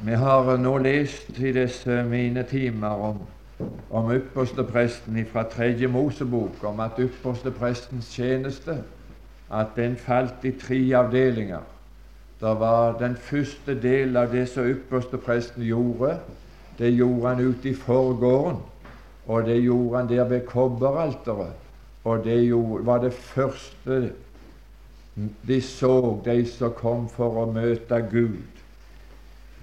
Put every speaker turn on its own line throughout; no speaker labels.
Vi har nå lest i disse mine timer om, om ypperstepresten fra Tredje Mosebok, om at yppersteprestens tjeneste at den falt i tre avdelinger. Det var den første del av det som ypperstepresten gjorde. Det gjorde han ute i forgården, og det gjorde han der ved kobberalteret. Og det var det første de så, de som kom for å møte Gud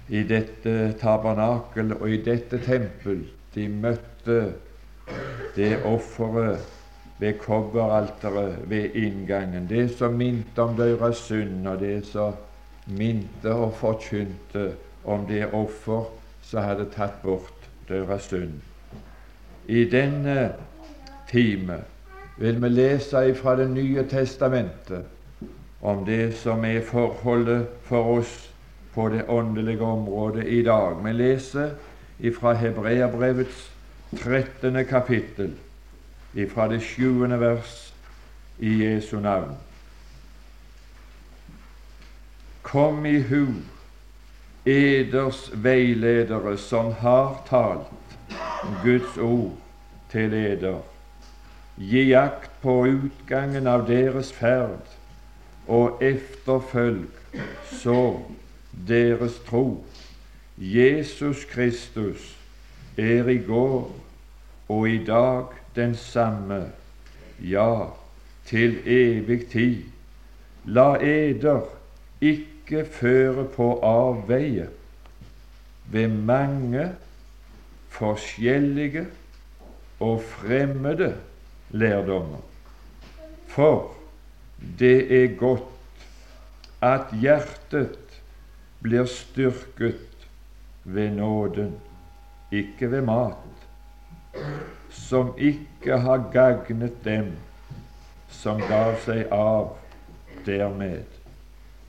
i dette tabernakel og i dette tempel. De møtte det offeret ved kobberalteret ved inngangen. Det som minte om deres synd, og det som minte og forkynte om det offer som hadde tatt bort deres synd. I denne time vil vi lese fra Det nye testamentet om det som er forholdet for oss på det åndelige området i dag. Vi leser fra Hebreabrevets 13. kapittel, fra det sjuende vers i Jesu navn. Kom i hu, eders veiledere som har talt Guds ord til eder. Gi akt på utgangen av deres ferd, og efterfølg så deres tro. Jesus Kristus er i går og i dag den samme, ja, til evig tid. La eder ikke føre på avveie ved mange forskjellige og fremmede lærdommer. For det er godt at hjertet blir styrket ved nåden, ikke ved mat, som ikke har gagnet dem som gav seg av dermed.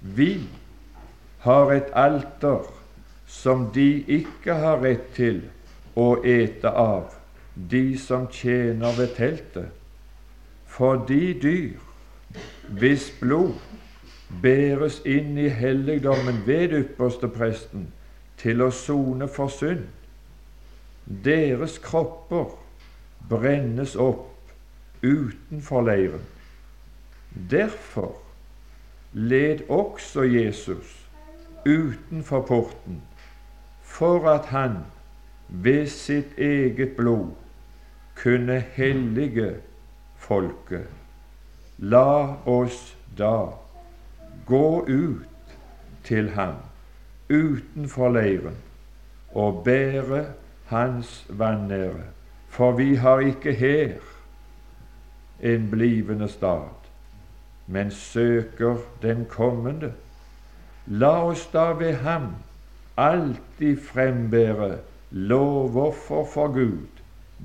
Vi har et alter som de ikke har rett til å ete av, de som tjener ved teltet. For de dyr hvis blod bæres inn i helligdommen ved ypperste presten til å sone for synd. Deres kropper brennes opp utenfor leiren. Derfor led også Jesus utenfor porten, for at han ved sitt eget blod kunne hellige folket. La oss da gå ut til ham utenfor leiren og bære hans vanære. For vi har ikke her en blivende stad, men søker den kommende. La oss da ved ham alltid frembære lovoffer for Gud.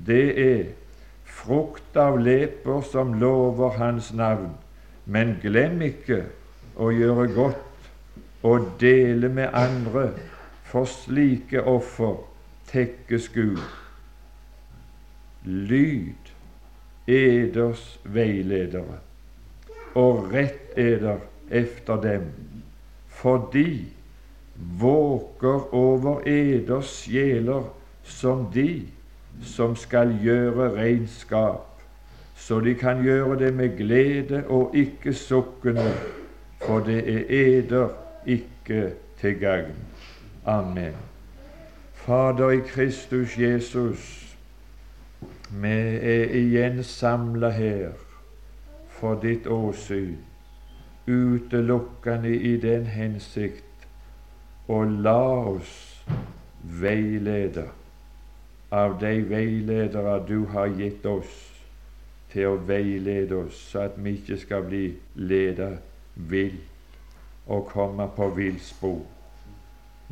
Det er frukt av leper som lover Hans navn. Men glem ikke å gjøre godt og dele med andre, for slike offer tekkes Gud. Lyd eders veiledere, og rett eder efter dem, for de våker over eders sjeler som de som skal gjøre regnskap, så de kan gjøre det med glede og ikke sukkende for det er eder ikke til gagn. Amen. Fader i Kristus Jesus, vi er igjen samla her for ditt åsyn, utelukkende i den hensikt å la oss veilede av de veiledere du har gitt oss til å veilede oss, så at vi ikke skal bli ledet vil og komme på villspor.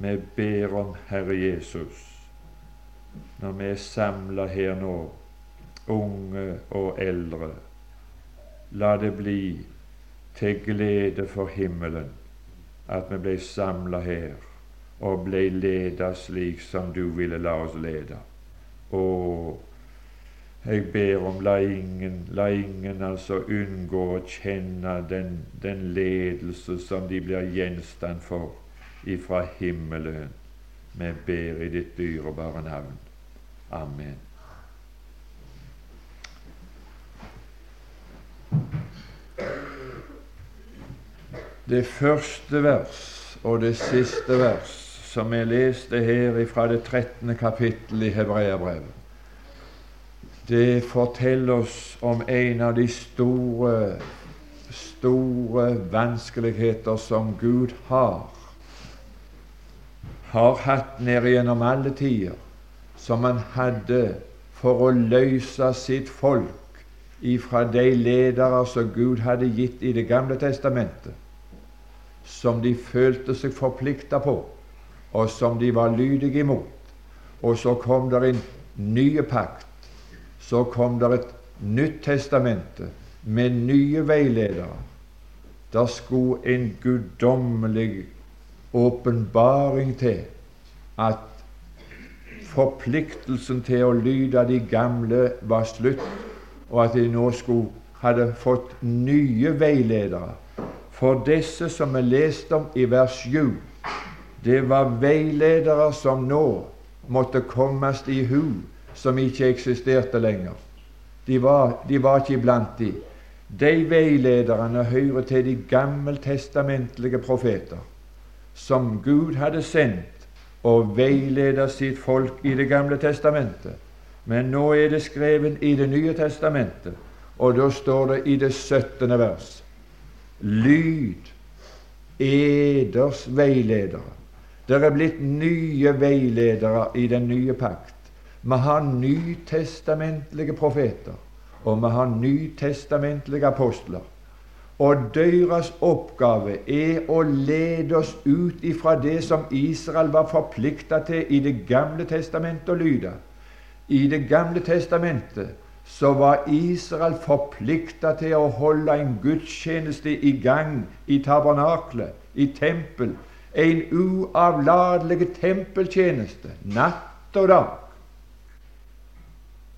Vi ber om Herre Jesus, når vi er samla her nå, unge og eldre, la det bli til glede for himmelen at vi ble samla her og ble leda slik som du ville la oss lede. Og jeg ber om la ingen, la ingen altså unngå å kjenne den, den ledelse som de blir gjenstand for ifra himmelen. Vi ber i ditt dyrebare navn. Amen. Det første vers og det siste vers som jeg leste her fra det 13. kapittel i Hebreabrevet, det forteller oss om en av de store, store vanskeligheter som Gud har har hatt ned gjennom alle tider, som han hadde for å løse sitt folk ifra de ledere som Gud hadde gitt i Det gamle testamentet, som de følte seg forplikta på, og som de var lydige imot. Og så kom det en ny pakt. Så kom det et nytt testamente med nye veiledere. Der skulle en guddommelig åpenbaring til at forpliktelsen til å lyde de gamle var slutt, og at de nå skulle hadde fått nye veiledere. For disse som er lest om i vers 7, det var veiledere som nå måtte kommes i hu, som ikke eksisterte lenger. De var, de var ikke iblant de. De veilederne hører til de gammeltestamentlige profeter som Gud hadde sendt og veileder sitt folk i Det gamle testamentet. Men nå er det skrevet i Det nye testamentet, og da står det i det 17. vers Lyd eders veiledere. Det er blitt nye veiledere i den nye pakt. Vi har nytestamentlige profeter, og vi har nytestamentlige apostler. Og deres oppgave er å lede oss ut ifra det som Israel var forplikta til i Det gamle testamentet å lyde. I Det gamle testamentet så var Israel forplikta til å holde en gudstjeneste i gang i tabernaklet, i tempel. En uavlatelig tempeltjeneste, natt og dag.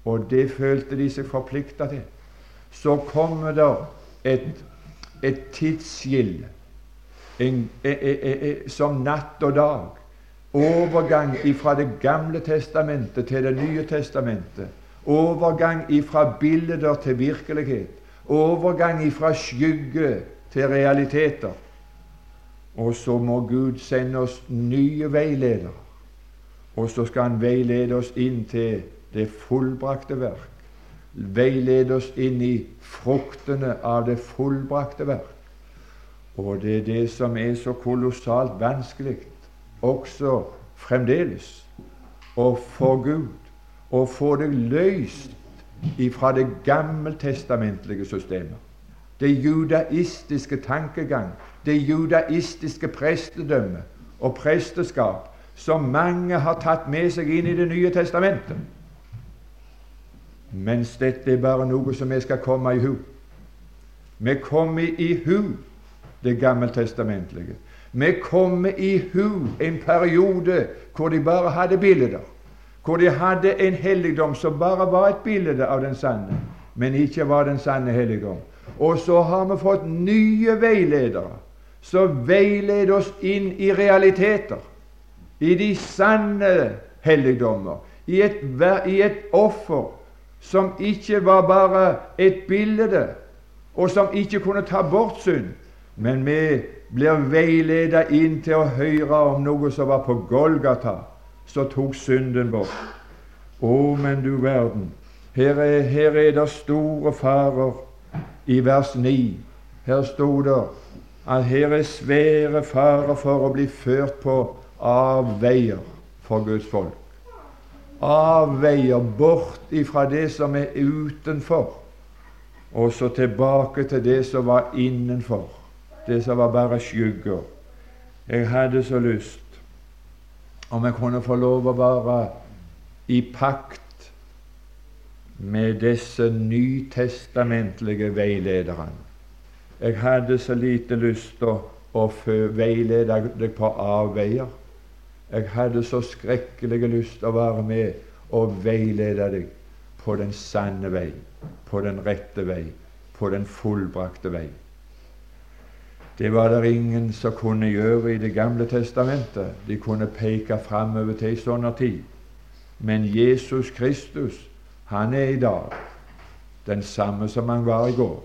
Og det følte de seg forplikta til. Så kommer det et et tidsskille som natt og dag. Overgang fra Det gamle testamentet til Det nye testamentet. Overgang fra bilder til virkelighet. Overgang fra skygge til realiteter. Og så må Gud sende oss nye veiledere. Og så skal Han veilede oss inn til det fullbrakte verk veilede oss inn i fruktene av det fullbrakte verk. Og det er det som er så kolossalt vanskelig, også fremdeles, å få Gud å få det løst ifra det gammeltestamentlige systemet. Det judaistiske tankegang, det judaistiske prestedømme og presteskap som mange har tatt med seg inn i Det nye testamentet. Mens dette er bare noe som vi skal komme i hu. Vi kommer i hu det gammeltestamentlige. Vi kommer i hu en periode hvor de bare hadde bilder. Hvor de hadde en helligdom som bare var et bilde av den sanne, men ikke var den sanne helligdom. Og så har vi fått nye veiledere som veileder oss inn i realiteter, i de sanne helligdommer, i et, i et offer som ikke var bare et bilde, og som ikke kunne ta bort synd. Men vi blir veiledet inn til å høre om noe som var på Golgata, som tok synden bort. Å, men du verden, her er, her er det store farer i vers 9. Her sto det at her er svære farer for å bli ført på avveier for Guds folk avveier bort ifra det som er utenfor, og så tilbake til det som var innenfor, det som var bare skygger. Jeg hadde så lyst om jeg kunne få lov å være i pakt med disse nytestamentlige veilederne. Jeg hadde så lite lyst til å, å veilede deg på avveier. Jeg hadde så skrekkelig lyst å være med og veilede deg på den sanne vei, på den rette vei, på den fullbrakte vei. Det var det ingen som kunne gjøre i Det gamle testamentet. De kunne peke framover til en sånn tid. Men Jesus Kristus, han er i dag den samme som han var i går.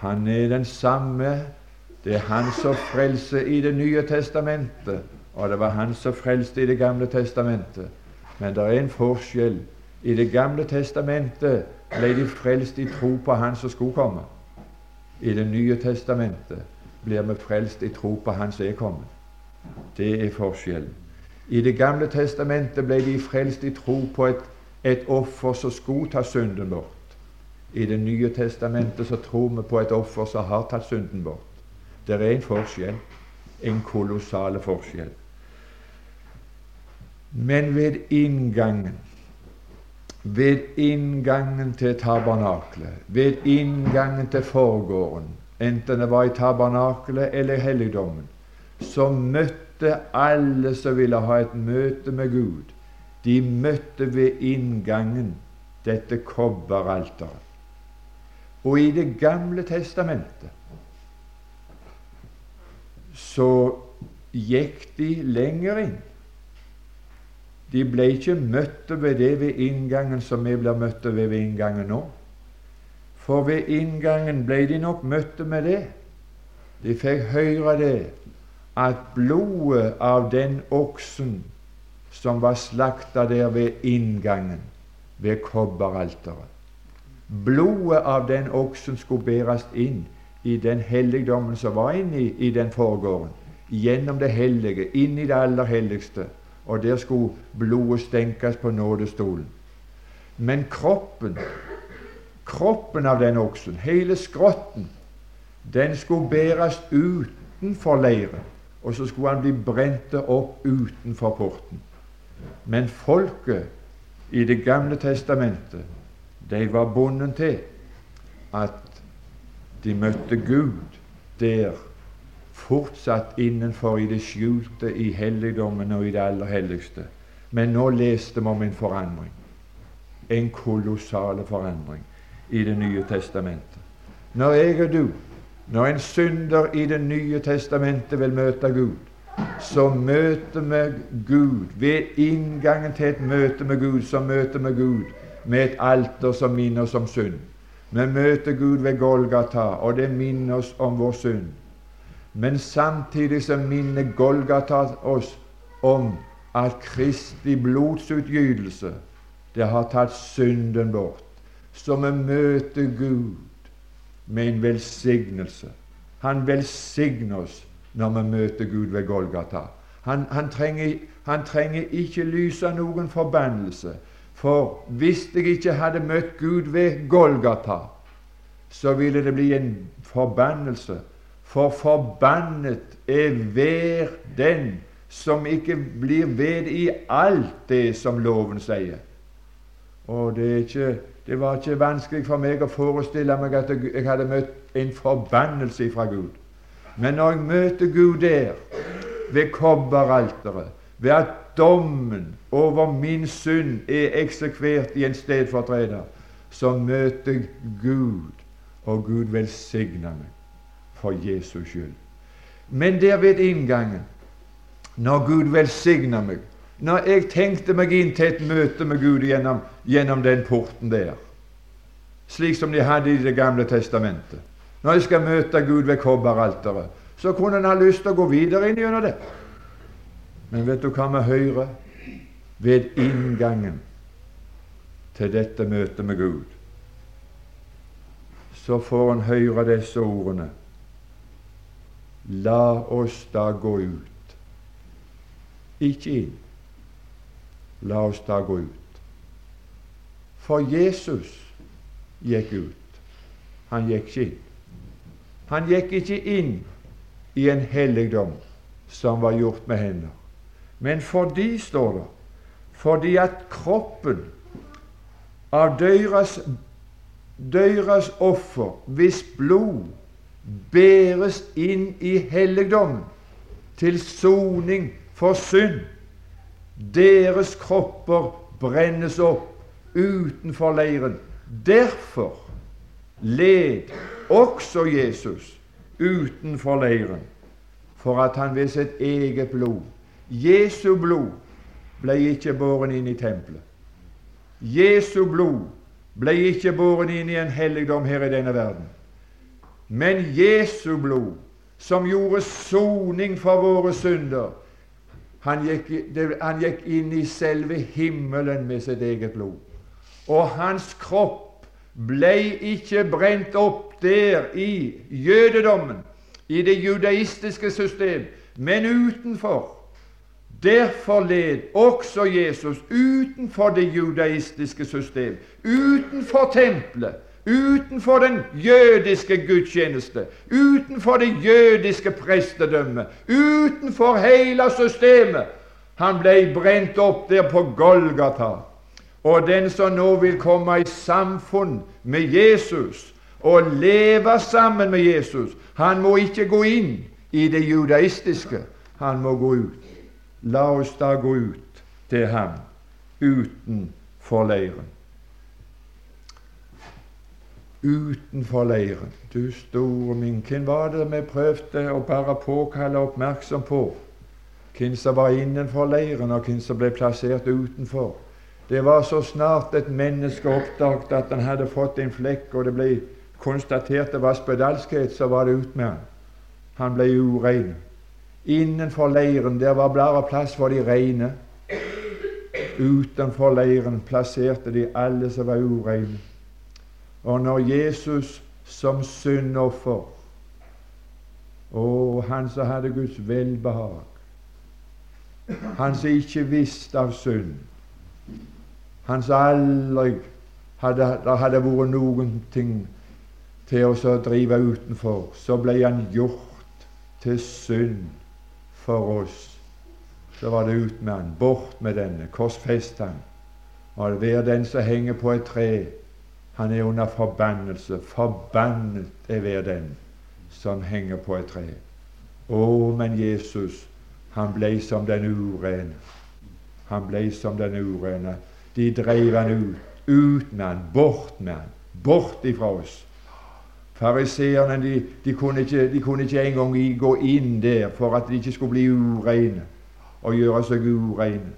Han er den samme. Det er han som frelser i Det nye testamentet, og det var han som frelste i Det gamle testamentet. Men det er en forskjell. I Det gamle testamentet ble de frelst i tro på Han som skulle komme. I Det nye testamentet blir vi frelst i tro på Han som er kommet. Det er forskjellen. I Det gamle testamentet ble de frelst i tro på et, et offer som skulle ta synden bort. I Det nye testamentet så tror vi på et offer som har tatt synden bort. Det er en forskjell. En kolossal forskjell. Men ved inngangen ved inngangen til tabernaklet, ved inngangen til forgården, enten det var i tabernaklet eller i helligdommen, så møtte alle som ville ha et møte med Gud, de møtte ved inngangen dette kobberalteret. Og i Det gamle testamentet så gikk de lenger inn. De ble ikke møtt ved det ved inngangen som vi blir møtt ved ved inngangen nå. For ved inngangen ble de nok møtt med det. De fikk høre det, at blodet av den oksen som var slakta der ved inngangen, ved kobberalteret Blodet av den oksen skulle bæres inn i den helligdommen som var inne i, i den forgården, gjennom det hellige, inn i det aller helligste og der skulle blodet stenkes på nådestolen. Men kroppen, kroppen av den oksen, hele skrotten, den skulle bæres utenfor leiren, og så skulle han bli brent opp utenfor porten. Men folket i Det gamle testamentet, de var bundet til at de møtte Gud der fortsatt innenfor i det skjulte, i helligdommen og i det aller helligste. Men nå leste vi om en forandring. En kolossal forandring i Det nye testamentet. Når jeg og du, når en synder i Det nye testamentet vil møte Gud, så møter vi Gud ved inngangen til et møte med Gud, så møter vi Gud med et alter som minner oss om synd. Vi møter Gud ved Golgata, og det minner oss om vår synd. Men samtidig så minner Golgata oss om at Kristi blodsutgytelse det har tatt synden bort. Så vi møter Gud med en velsignelse. Han velsigner oss når vi møter Gud ved Golgata. Han, han, trenger, han trenger ikke lyse noen forbannelse. For hvis jeg ikke hadde møtt Gud ved Golgata, så ville det bli en forbannelse for forbannet er hver den som ikke blir ved i alt det som loven sier. Og det, ikke, det var ikke vanskelig for meg å forestille meg at jeg hadde møtt en forbannelse fra Gud. Men når jeg møter Gud der, ved kobberalteret, ved at dommen over min synd er eksekvert i en stedfortreder, så møter jeg Gud, og Gud velsigner meg for Jesus skyld. Men der ved inngangen, når Gud velsigna meg, når jeg tenkte meg inn til et møte med Gud gjennom, gjennom den porten der, slik som de hadde i Det gamle testamentet Når jeg skal møte Gud ved kobberalteret, så kunne en ha lyst til å gå videre inn gjennom det. Men vet du hva vi hører ved inngangen til dette møtet med Gud? Så får en høre disse ordene La oss da gå ut. Ikke inn. La oss da gå ut. For Jesus gikk ut. Han gikk ikke inn. Han gikk ikke inn i en helligdom som var gjort med hender. Men fordi, står det, fordi at kroppen av deres, deres offer, hvis blod bæres inn i helligdommen til soning for synd. Deres kropper brennes opp utenfor leiren. Derfor led også Jesus utenfor leiren for at han ved sitt eget blod Jesu blod ble ikke båren inn i tempelet. Jesu blod ble ikke båren inn i en helligdom her i denne verden. Men Jesu blod, som gjorde soning for våre synder, han gikk, han gikk inn i selve himmelen med sitt eget blod. Og hans kropp ble ikke brent opp der i jødedommen, i det judaistiske system, men utenfor. Derfor led også Jesus utenfor det judaistiske system, utenfor tempelet, utenfor den jødiske gudstjeneste, utenfor det jødiske prestedømmet, utenfor hele systemet. Han ble brent opp der på Golgata. Og den som nå vil komme i samfunn med Jesus og leve sammen med Jesus, han må ikke gå inn i det judaistiske. Han må gå ut. La oss da gå ut til ham utenfor leiren. Utenfor leiren. Du store min, hvem var det vi prøvde å bare påkalle oppmerksom på? Hvem som var innenfor leiren, og hvem som ble plassert utenfor? Det var så snart et menneske oppdaget at han hadde fått en flekk, og det ble konstatert det var spedalskhet, så var det ut med han. Han ble urein. Innenfor leiren der var bare plass for de reine. Utenfor leiren plasserte de alle som var ureine. Og når Jesus som syndoffer og han som hadde Guds velbehag, han som ikke visste av synd, han som aldri hadde, det hadde vært noen ting til å drive utenfor, så ble han gjort til synd for oss. Så var det ut med han, bort med denne, korsfest han. Og hver den som henger på et tre, han er under forbannelse. Forbannet er hver den som henger på et tre. Å, men Jesus, han ble som den urene. Han ble som den urene. De drev han ut. Ut med han, bort med han, bort ifra oss. Fariseerne de, de, kunne ikke, de kunne ikke engang gå inn der for at de ikke skulle bli ureine og gjøre seg ureine.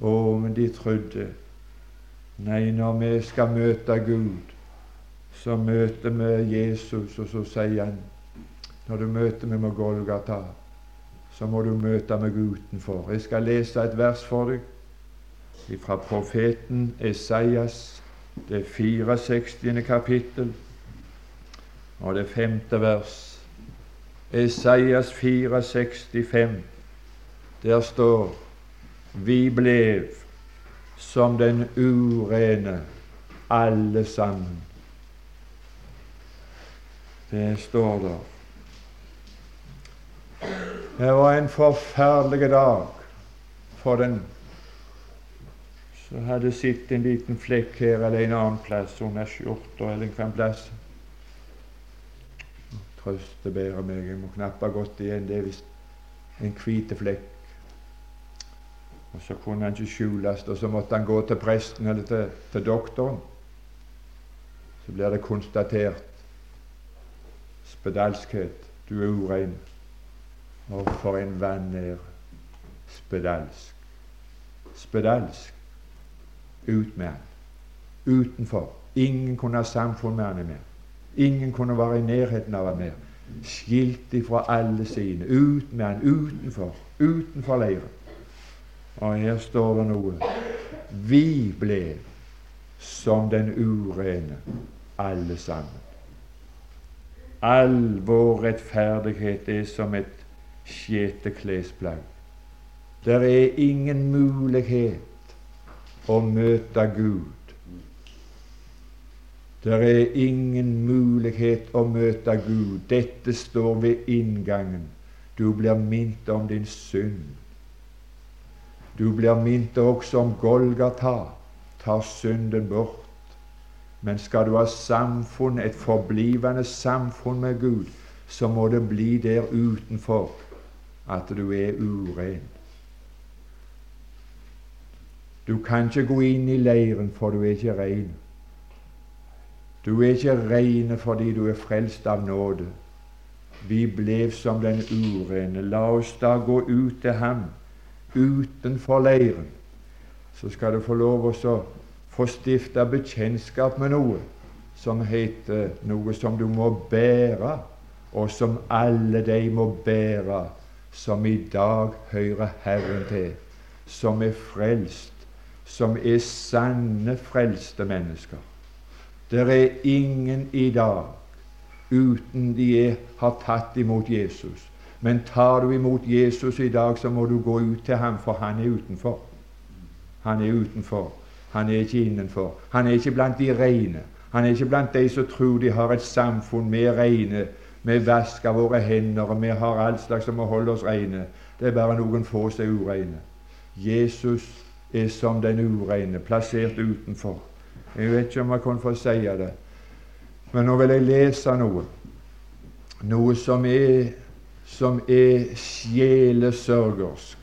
Å, men de trodde Nei, når vi skal møte Gud, så møter vi Jesus, og så sier han Når du møter meg med Golgata, så må du møte meg utenfor. Jeg skal lese et vers for deg fra profeten Esaias, det 64. kapittel og det femte vers. Esaias 4,65. Der står Vi ble som den urene alle sammen. Det står der. Det var en forferdelig dag for den som hadde sett en liten flekk her eller en annen plass under skjorta eller en plass trøste bedre meg. Jeg må knapt gått igjen. Det er visst en hvit flekk. Og så kunne han ikke skjules, og så måtte han gå til presten eller til, til doktoren. Så blir det konstatert spedalskhet. Du er urein. Og for en vanære. Spedalsk. Spedalsk. Ut med han. Utenfor. Ingen kunne ha samfunn med han mer. Ingen kunne være i nærheten av han mer. Skilt ifra alle sine. Ut med han utenfor. Utenfor leiren. Og her står det noe. Vi ble som den urene, alle sammen. All vår rettferdighet er som et skjete klesplagg. Det er ingen mulighet å møte Gud det er ingen mulighet å møte Gud. Dette står ved inngangen. Du blir minnet om din synd. Du blir minnet også om Golgata. Tar synden bort. Men skal du ha samfunn, et forblivende samfunn med Gud, så må det bli der utenfor at du er uren. Du kan ikke gå inn i leiren, for du er ikke ren. Du er ikke reine fordi du er frelst av nåde. vi ble som den urene. La oss da gå ut til ham utenfor leiren. Så skal du få lov å få stifte bekjentskap med noe som heter noe som du må bære, og som alle de må bære som i dag hører Herren til, som er frelst, som er sanne frelste mennesker. Det er ingen i dag uten de har tatt imot Jesus. Men tar du imot Jesus i dag, så må du gå ut til ham, for han er utenfor. Han er utenfor. Han er ikke innenfor. Han er ikke blant de rene. Han er ikke blant de som tror de har et samfunn med rene, vask av våre hender, og vi har alt slags som må holde oss rene. Det er bare noen få som er ureine. Jesus er som den ureine, plassert utenfor. Jeg vet ikke om jeg kan få si det, men nå vil jeg lese noe. Noe som er, som er sjelesørgersk.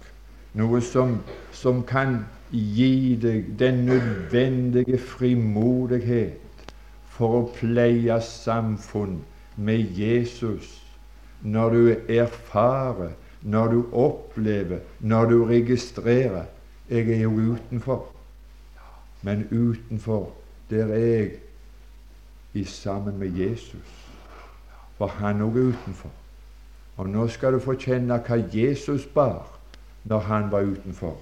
Noe som, som kan gi deg den nødvendige frimodighet for å pleie samfunn med Jesus når du erfarer, når du opplever, når du registrerer. Jeg er jo utenfor. Men utenfor, der er jeg i sammen med Jesus. For han òg er utenfor. Og nå skal du få kjenne hva Jesus bar når han var utenfor.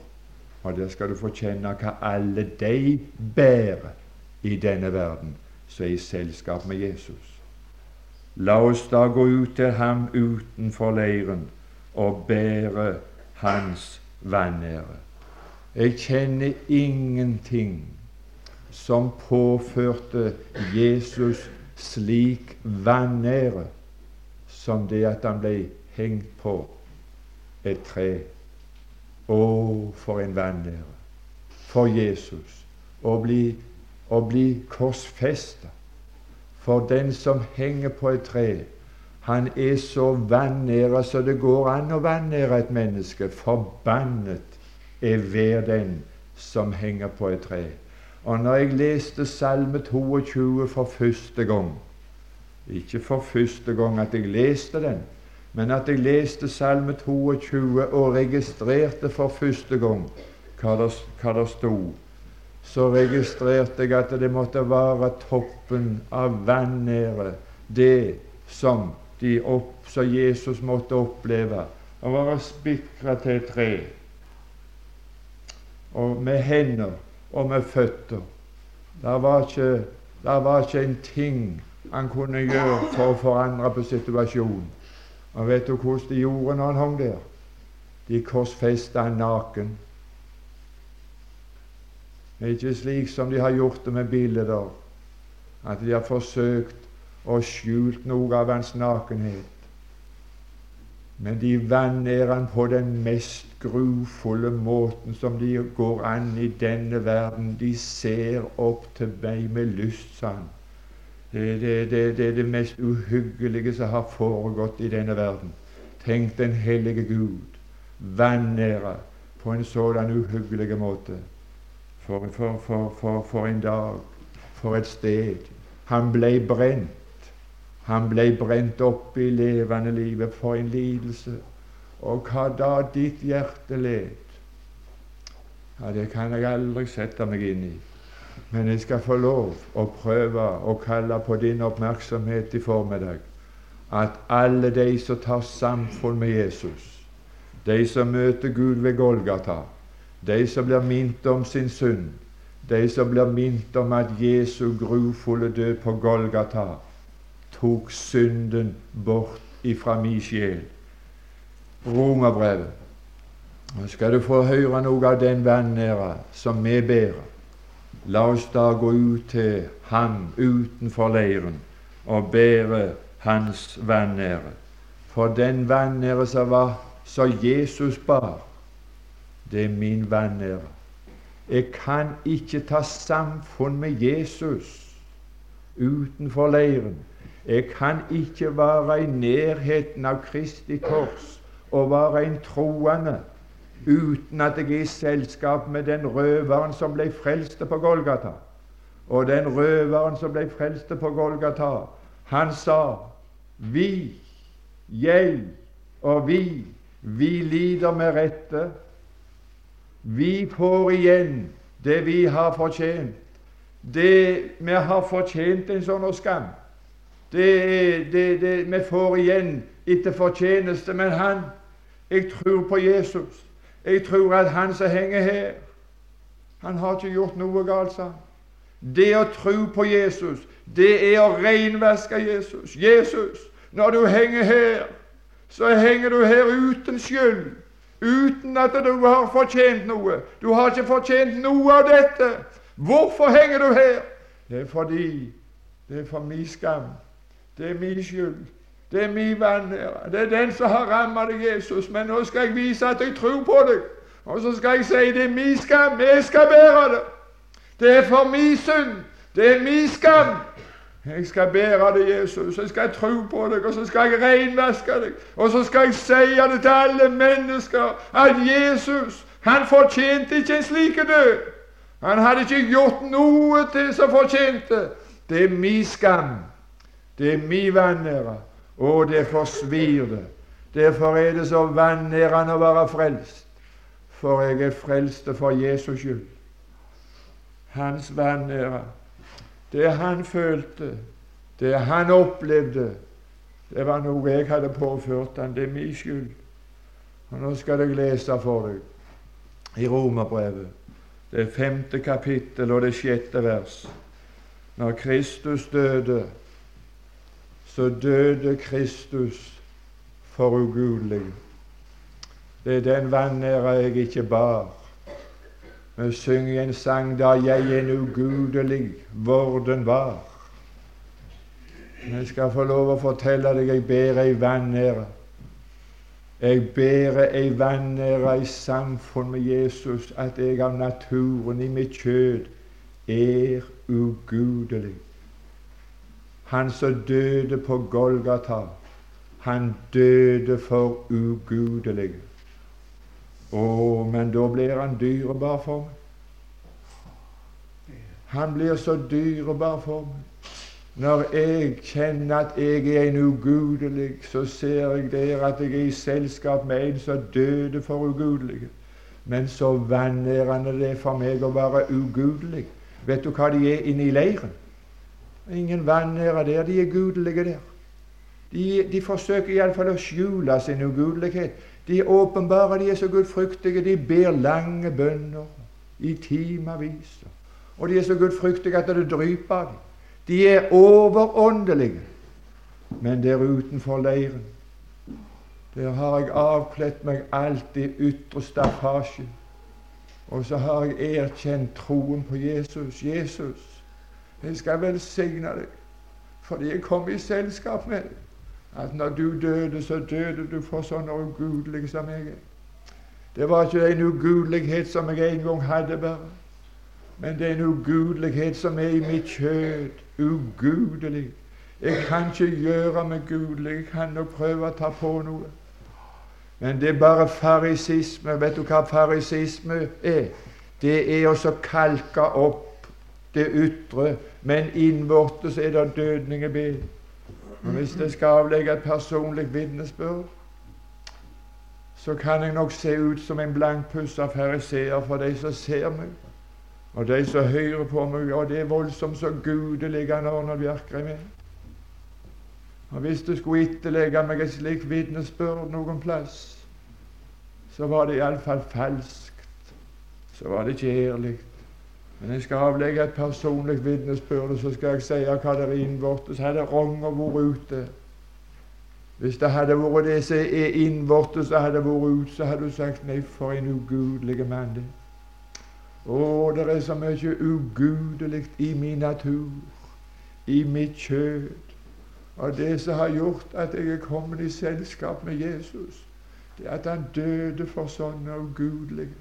Og der skal du få kjenne hva alle de bærer i denne verden som er i selskap med Jesus. La oss da gå ut til ham utenfor leiren og bære hans vanære. Jeg kjenner ingenting som påførte Jesus slik vanære som det at han ble hengt på et tre. Å, for en vanære for Jesus å bli, å bli korsfesta. For den som henger på et tre, han er så vanæra så det går an å vanære et menneske. Forbannet er hver den som henger på et tre. Og når jeg leste Salme 22 for første gang Ikke for første gang at jeg leste den, men at jeg leste Salme 22 og registrerte for første gang hva det, hva det sto, så registrerte jeg at det måtte være toppen av vanære, det som, de opp, som Jesus måtte oppleve, å være spikra til et tre, og med hender og med føtter. Det var det var ikke en ting han kunne gjøre for å forandre på situasjonen. Og vet du hvordan de gjorde når han hang der? De korsfesta han naken. Det er ikke slik som de har gjort det med bilder, at de har forsøkt å skjult noe av hans nakenhet. Men de vanner han på den mest grufulle måten som de går an i denne verden. De ser opp til meg med lyst, sa han. Det, det, det, er det mest uhyggelige som har foregått i denne verden. Tenk den hellige Gud vanære på en sådan uhyggelig måte. For, for, for, for, en dag, for et sted. Han ble brent. Han ble brent opp i levende livet. For en lidelse. Og hva da ditt hjerte led? Ja, Det kan jeg aldri sette meg inn i. Men jeg skal få lov å prøve å kalle på din oppmerksomhet i formiddag at alle de som tar samfunn med Jesus, de som møter Gud ved Golgata, de som blir minnet om sin synd, de som blir minnet om at Jesu grufulle død på Golgata tok synden bort ifra mi sjel. Romerbrevet. Nå skal du få høre noe av den vanæra som vi bærer. La oss da gå ut til ham utenfor leiren og bære hans vanære. For den vanære som var så Jesus bar, det er min vanære. Jeg kan ikke ta samfunn med Jesus utenfor leiren. Jeg kan ikke være i nærheten av Kristi kors og være en troende uten at jeg er i selskap med den røveren som ble frelst på Golgata. Og den røveren som ble frelst på Golgata, han sa vi jeg og vi, vi lider med rette. Vi får igjen det vi har fortjent. Det vi har fortjent en sånn skam. Det, det, det, vi får igjen etter fortjeneste. Men han, jeg tror på Jesus. Jeg tror at han som henger her, han har ikke gjort noe galt, sa. Det å tro på Jesus, det er å renvaske Jesus. Jesus, når du henger her, så henger du her uten skyld, uten at du har fortjent noe. Du har ikke fortjent noe av dette. Hvorfor henger du her? Det er fordi det er for min skam. Det er min skyld. Det er min vanære. Det er den som har rammet deg, Jesus. Men nå skal jeg vise at jeg tror på deg. Og så skal jeg si det er min skam. Jeg skal bære det. Det er for min synd. Det er min skam. Jeg skal bære det, Jesus. Jeg skal tro på deg, og så skal jeg renvaske deg. Og så skal jeg si det til alle mennesker at Jesus, han fortjente ikke en slik død. Han hadde ikke gjort noe til som fortjente. Det er min skam. Det er min vanære. Og det svir det. Derfor er det så vanærende å være frelst. For jeg er frelst for Jesus skyld. Hans vanære. Det han følte, det han opplevde, det var noe jeg hadde påført han. Det er min skyld. Og Nå skal jeg lese for deg i Romerbrevet, det femte kapittel og det sjette vers. Når Kristus døde, så døde Kristus for ugudelig. Det er den vanære jeg ikke bar. Vi synger en sang da jeg en ugudelig vorden var. Jeg skal få lov å fortelle deg jeg ber ei vanære. Jeg bærer ei vanære i samfunn med Jesus at jeg av naturen i mitt kjød er ugudelig. Han som døde på Golgata, han døde for ugudelige. Å, men da blir han dyrebar for meg. Han blir så dyrebar for meg. Når jeg kjenner at jeg er en ugudelig, så ser jeg der at jeg er i selskap med en som døde for ugudelige. Men så vanærende det er for meg å være ugudelig. Vet du hva de er inne i leiren? Ingen vanære der. De er gudelige der. De, de forsøker iallfall å skjule sin ugudelighet. De er åpenbare, de er så gudfryktige. De ber lange bønner i timevis. Og de er så gudfryktige at det dryper av dem. De er overåndelige. Men der utenfor leiren, der har jeg avkledd meg alt i ytre staffasje. Og så har jeg erkjent troen på Jesus. Jesus, jeg skal velsigne deg fordi jeg kom i selskap med deg. At når du døde, så døde du for sånne ugudelige som jeg er. Det var ikke en ugudelighet som jeg en gang hadde, bare. Men det er en ugudelighet som er i mitt kjød ugudelig. Jeg kan ikke gjøre meg gudelig. Jeg kan nok prøve å ta på noe. Men det er bare farisisme. Vet du hva farisisme er? Det er å kalke opp det ytre, men innvortes er det dødningebed. Og hvis jeg skal avlegge et personlig vitnesbyrd, så kan jeg nok se ut som en blankpussa fariseer for de som ser meg. Og de som hører på meg, og det er voldsomt så gudelig han Arnold Bjerkreim er. Og hvis du skulle etterlegge meg et slikt vitnesbyrd noen plass, så var det iallfall falskt. Så var det ikke ærlig. Men jeg skal avlegge et personlig vitnesbyrd, så skal jeg si hva det er innvortes. Hadde Ronger vært ute Hvis det hadde vært det som er innvortes, som hadde vært ute, så hadde du sagt nei, for en ugudelig mann det å, det er så mye ugudelig i min natur, i mitt kjød. Og det som har gjort at jeg er kommet i selskap med Jesus, det er at han døde for sånne ugudelige.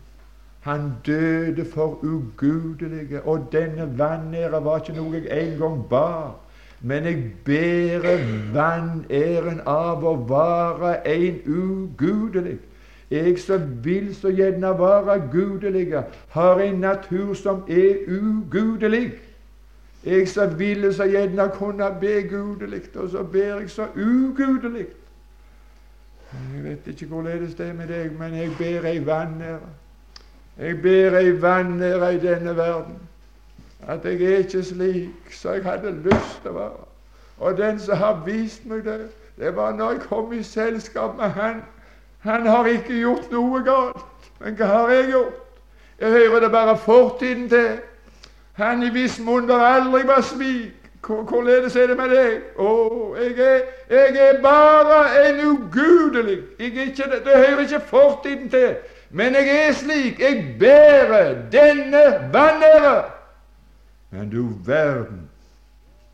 Han døde for ugudelige, og denne vanære var ikke noe jeg en gang bar. Men jeg bærer vanæren av å være en ugudelig. Jeg som vil så gjerne være gudelig, har en natur som er ugudelig. Jeg som ville så gjerne kunne be gudelig, og så ber jeg så ugudelig. Jeg vet ikke hvorledes det er med deg, men jeg ber ei vanære. Jeg ber ei vanære i denne verden. At jeg er ikke slik som jeg hadde lyst til å være. Og den som har vist meg det, det var når jeg kom i selskap med Han. Han har ikke gjort noe galt. Men hva har jeg gjort? Jeg hører det bare fortiden til. Han i viss munn aldri var svik. Hvorledes er det med deg? Å, jeg er, jeg er bare en ugudelig jeg ikke, Det hører ikke fortiden til. Men jeg er slik. Jeg bærer denne vanære. Men du verden,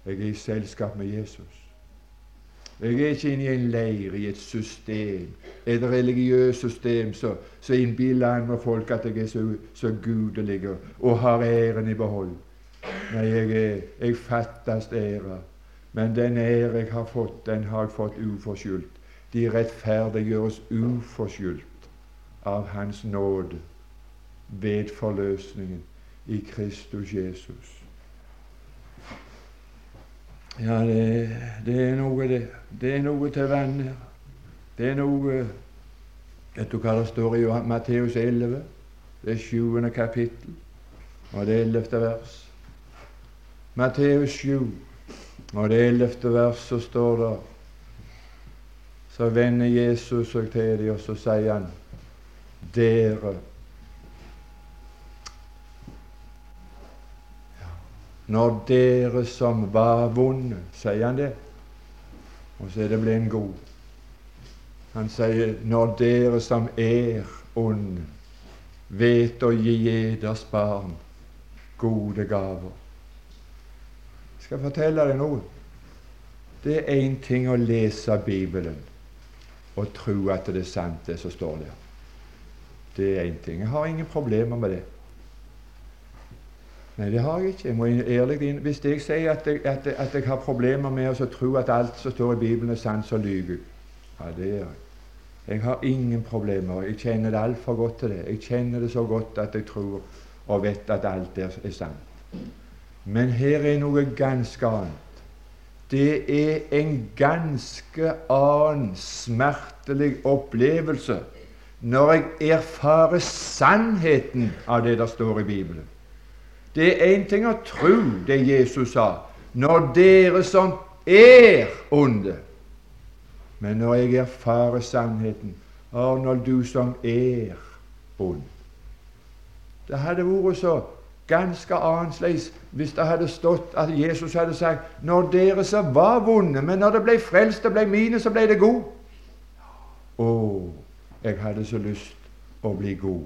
jeg er i selskap med Jesus. Jeg er ikke inne i en leir, i et system, et religiøst system som innbiller andre folk at jeg er så, så gudelig og har æren i behold. Nei, jeg, er, jeg fattast ære. Men den ære jeg har fått, den har jeg fått uforskyldt. De rettferdiggjøres uforskyldt av Hans nåde ved forløsningen i Kristus Jesus. Ja, det, det, er noe, det. Det er noe til venner. Det er noe Vet du hva det står i Matteus 11? Det er sjuende kapittel, og det ellevte vers. Matteus 7, og det ellevte vers, så står det Så vender Jesus seg til dem, og så sier han Dere Når dere som var vonde Sier han det? Og så er det blitt en god. Han sier når dere som er onde, vet å gi eders barn gode gaver. Jeg skal fortelle deg noe. Det er én ting å lese Bibelen og tro at det er sant, det som står der. Det er én ting. Jeg har ingen problemer med det. Nei, det har jeg ikke. Jeg må ærlig inn. Hvis jeg sier at jeg, at, at jeg, har problemer med å tro at alt som står i Bibelen, er sant, så lyver. Ja, det gjør jeg. Jeg har ingen problemer. Jeg kjenner det altfor godt til det. Jeg kjenner det så godt at jeg tror og vet at alt er, er sant. Men her er noe ganske annet. Det er en ganske annen smertelig opplevelse når jeg erfarer sannheten av det der står i Bibelen. Det er én ting å tro det Jesus sa, når dere som er onde. Men når jeg erfarer sannheten Arnold, du som er ond Det hadde vært så ganske annerledes hvis det hadde stått at Jesus hadde sagt når dere som var vonde, men når det ble frelst og ble mine, så ble det god. Å, jeg hadde så lyst å bli god.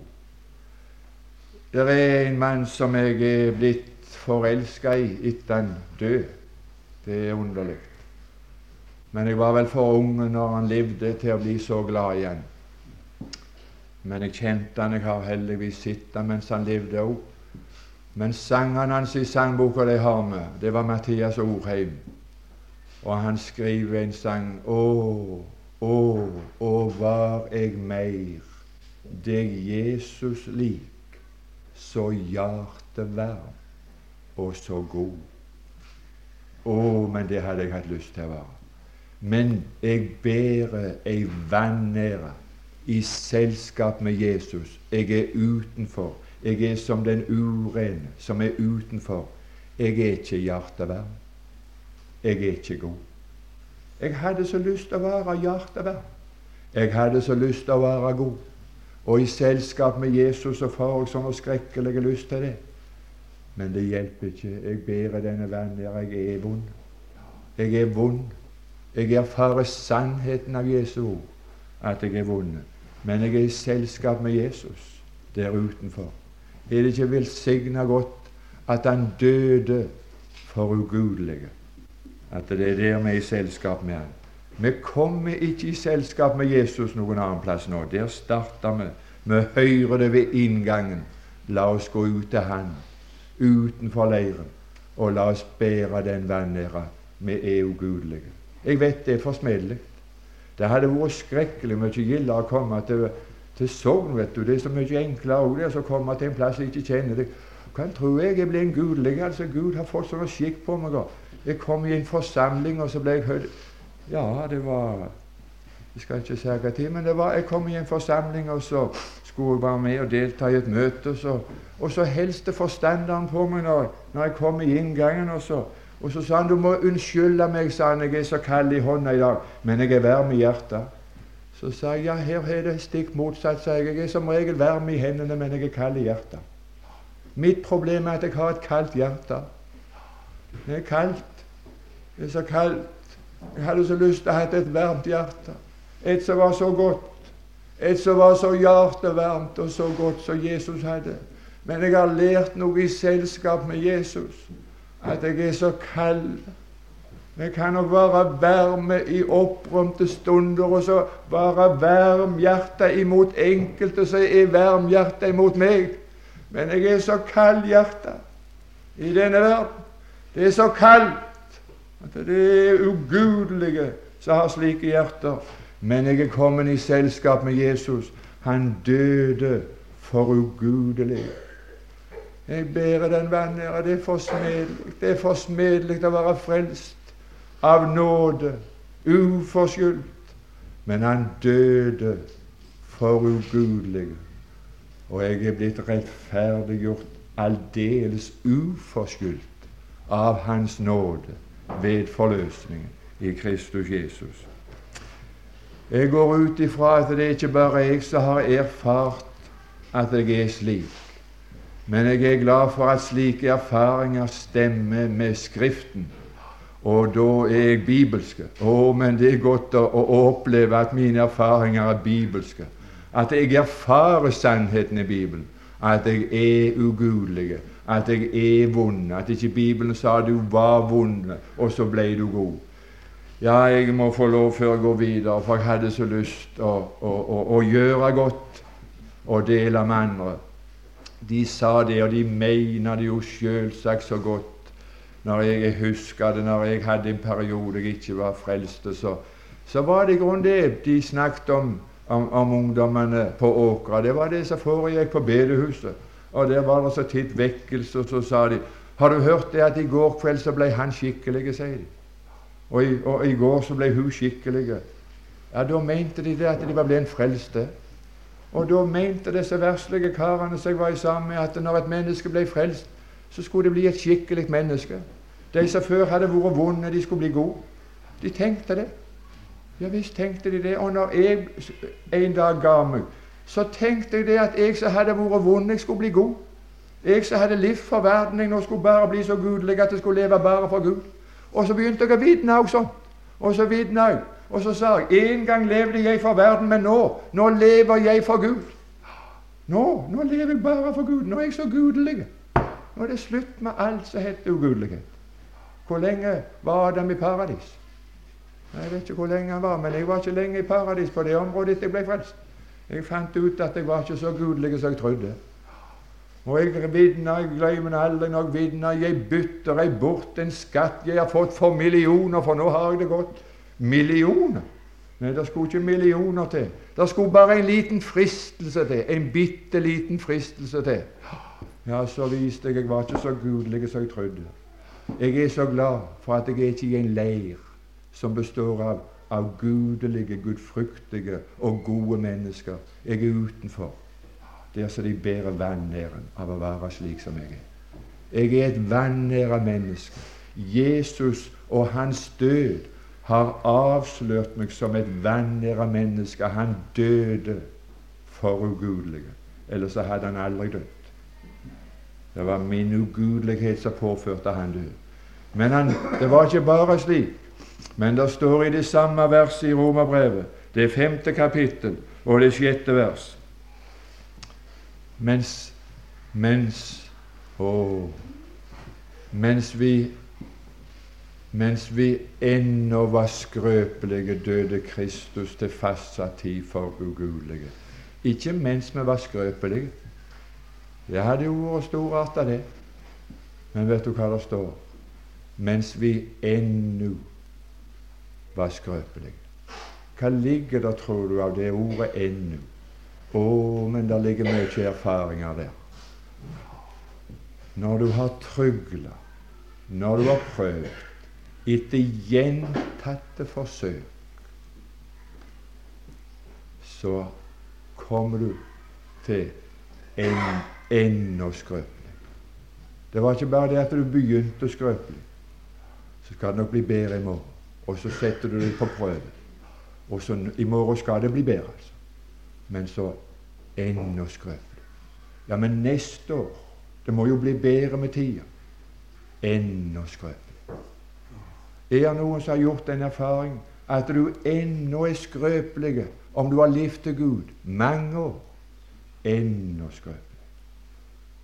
Det er en mann som jeg er blitt forelska i etter han død. Det er underlig. Men jeg var vel for ung når han levde til å bli så glad igjen. Men jeg kjente han, jeg har heldigvis sett han mens han levde òg. Men sangene hans i sangboka de har med, det var Mathias Orheim. Og han skriver en sang Å, å, å, var jeg meir deg Jesus lik så hjertevarm og så god. Å, men det hadde jeg hatt lyst til å være. Men jeg bærer ei vanære i selskap med Jesus. Jeg er utenfor. Jeg er som den urene som er utenfor. Jeg er ikke hjertevarm. Jeg er ikke god. Jeg hadde så lyst til å være hjertevær. Jeg hadde så lyst til å være god. Og i selskap med Jesus og får jeg sånne skrekkelige lyst til det. Men det hjelper ikke. Jeg bærer denne vennen der jeg er vond. Jeg er vond. Jeg erfarer sannheten av Jesu ord, at jeg er vond. Men jeg er i selskap med Jesus der utenfor. Er det ikke velsigna godt at han døde for ugudelige? At det er der vi er i selskap med han. Vi kommer ikke i selskap med Jesus noen annen plass nå. Der starter vi. Vi hører det ved inngangen. La oss gå ut til Han utenfor leiren, og la oss bære den vanæra. Vi er ugudelige. Jeg vet det er forsmedelig. Det hadde vært skrekkelig mye gildere å komme til, til Sogn. vet du. Det er så mye enklere også, å komme til en plass jeg ikke kjenner. deg. kan tro jeg er blitt gudelig. Altså, Gud har fått sånn skikk på meg. Jeg kom i en forsamling, og så ble jeg hørt ja, det var Jeg skal ikke si hva tid, men det var, jeg kom i en forsamling, og så skulle jeg være med og delta i et møte. Og så, og så hilste forstanderen på meg når, når jeg kom i inngangen. Og så, og så sa han du må unnskylde meg, sa han, jeg er så kald i hånda i dag, men jeg er varm i hjertet. Så sa jeg ja, her er det stikk motsatt, sa jeg. Jeg er som regel varm i hendene, men jeg er kald i hjertet. Mitt problem er at jeg har et kaldt hjerte. Det er kaldt. Det er så kaldt. Jeg hadde så lyst til å ha et varmt hjerte. Et som var så godt. Et som var så hjertevarmt og så godt som Jesus hadde. Men jeg har lært noe i selskap med Jesus. At jeg er så kald. Jeg kan nok være varme i opprømte stunder, og så være varmhjerta imot enkelte som er varmhjerta imot meg. Men jeg er så kaldhjerta i denne verden. Det er så kaldt at det er ugudelige som har slike hjerter. Men jeg er kommet i selskap med Jesus. Han døde for ugudelig. Jeg bærer den vanæra. Det er forsmedelig. Det er forsmedelig å være frelst av nåde, uforskyldt. Men han døde for ugudelige. Og jeg er blitt rettferdiggjort aldeles uforskyldt av Hans nåde ved forløsningen i Kristus Jesus. Jeg går ut ifra at det ikke bare jeg som har erfart at jeg er slik. Men jeg er glad for at slike erfaringer stemmer med Skriften. Og da er jeg bibelske. Å, men det er godt å, å oppleve at mine erfaringer er bibelske. At jeg erfarer sannheten i Bibelen. At jeg er ugudelig. At jeg er vond. At ikke Bibelen sa du var vond, og så ble du god. Ja, jeg må få lov før jeg går videre, for jeg hadde så lyst å, å, å, å gjøre godt og dele med andre. De sa det, og de mener det jo selvsagt så godt. Når jeg, jeg husker det, når jeg hadde en periode jeg ikke var frelst, så, så var det i grunnen det de snakket om, om, om ungdommene på Åkra. Det var det som foregikk på bedehuset. Og der var det så titt vekkelse, og så sa de Har du hørt det at i går kveld så ble han skikkelig, sier de. Og i, og i går så ble hun skikkelig. Ja, da mente de det at de var blitt frelste. Og da mente disse verslige karene som jeg var sammen med, at når et menneske ble frelst, så skulle det bli et skikkelig menneske. De som før hadde vært vonde, de skulle bli gode. De tenkte det. Ja visst tenkte de det. Og når jeg en dag ga meg, så tenkte jeg det at jeg som hadde vært vond, jeg skulle bli god. Jeg som hadde levd for verden, jeg nå skulle bare bli så gudelig at jeg skulle leve bare for Gud. Og så begynte jeg å vitne også. Og så vitna jeg. Og så sa jeg en gang levde jeg for verden, men nå nå lever jeg for Gud. Nå, nå lever jeg bare for Gud. Nå er jeg så gudelig. Nå er det slutt med alt som heter ugudelighet. Hvor lenge var Adam i paradis? Jeg vet ikke hvor lenge han var, men jeg var ikke lenge i paradis på det området etter jeg ble frelst. Jeg fant ut at jeg var ikke så gudelig som jeg trodde. Og jeg vitna, jeg glemmer aldri når jeg vitna, jeg bytter jeg bort en skatt jeg har fått for millioner, for nå har jeg det godt. Millioner? Nei, det skulle ikke millioner til. Det skulle bare en liten fristelse til. En bitte liten fristelse til. Ja, så viste jeg jeg var ikke så gudelig som jeg trodde. Jeg er så glad for at jeg er ikke i en leir som består av, av gudelige, gudfryktige og gode mennesker. Jeg er utenfor, der så de bærer vanæren av å være slik som jeg er. Jeg er et vanæra menneske. Jesus og hans død har avslørt meg som et vanæra menneske. Han døde for ugudelige. Ellers hadde han aldri dødd. Det var min ugudelighet som påførte han død. Men han, det var ikke bare slik. Men det står i det samme verset i Romerbrevet, det femte kapittel og det sjette vers Mens mens, å, mens vi mens vi ennå var skrøpelige, døde Kristus til fastsatt tid for ugudelige. Ikke mens vi var skrøpelige. Det hadde jo vært storart av det. Men vet du hva det står? Mens vi ennå var skrøpelig. Hva ligger der, tror du, av det ordet 'ennå'? Å, men der ligger mye erfaringer der. Når du har trygla, når du har prøvd, etter gjentatte forsøk så kommer du til en enda skrøpelig. Det var ikke bare det at du begynte skrøpelig. Så skal det nok bli bedre i morgen. Og så setter du det på prøve. Og så i morgen skal det bli bedre, altså. Men så enda skrøpelig. Ja, men neste år Det må jo bli bedre med tida. Enda skrøpelig. Er det noen som har gjort den erfaring at du ennå er skrøpelig om du har levd til Gud mange år? Enda skrøpelig.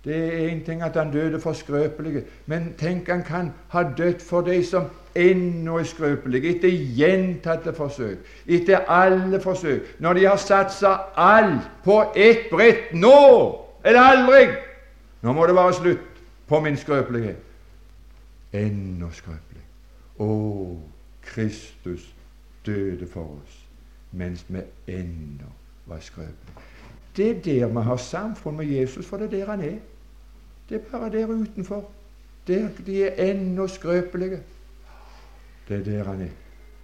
Det er én ting at han døde for skrøpelige, men tenk han kan ha dødd for de som ennå er skrøpelige, etter gjentatte forsøk, etter alle forsøk, når de har satsa alt på ett brett. Nå eller aldri! Nå må det være slutt på min skrøpelighet. Ennå skrøpelig. Å, Kristus døde for oss mens vi ennå var skrøpelige. Det er der vi har samfunn med Jesus, for det er der han er. Det er bare der utenfor. Der de er ennå skrøpelige. Det er der han er.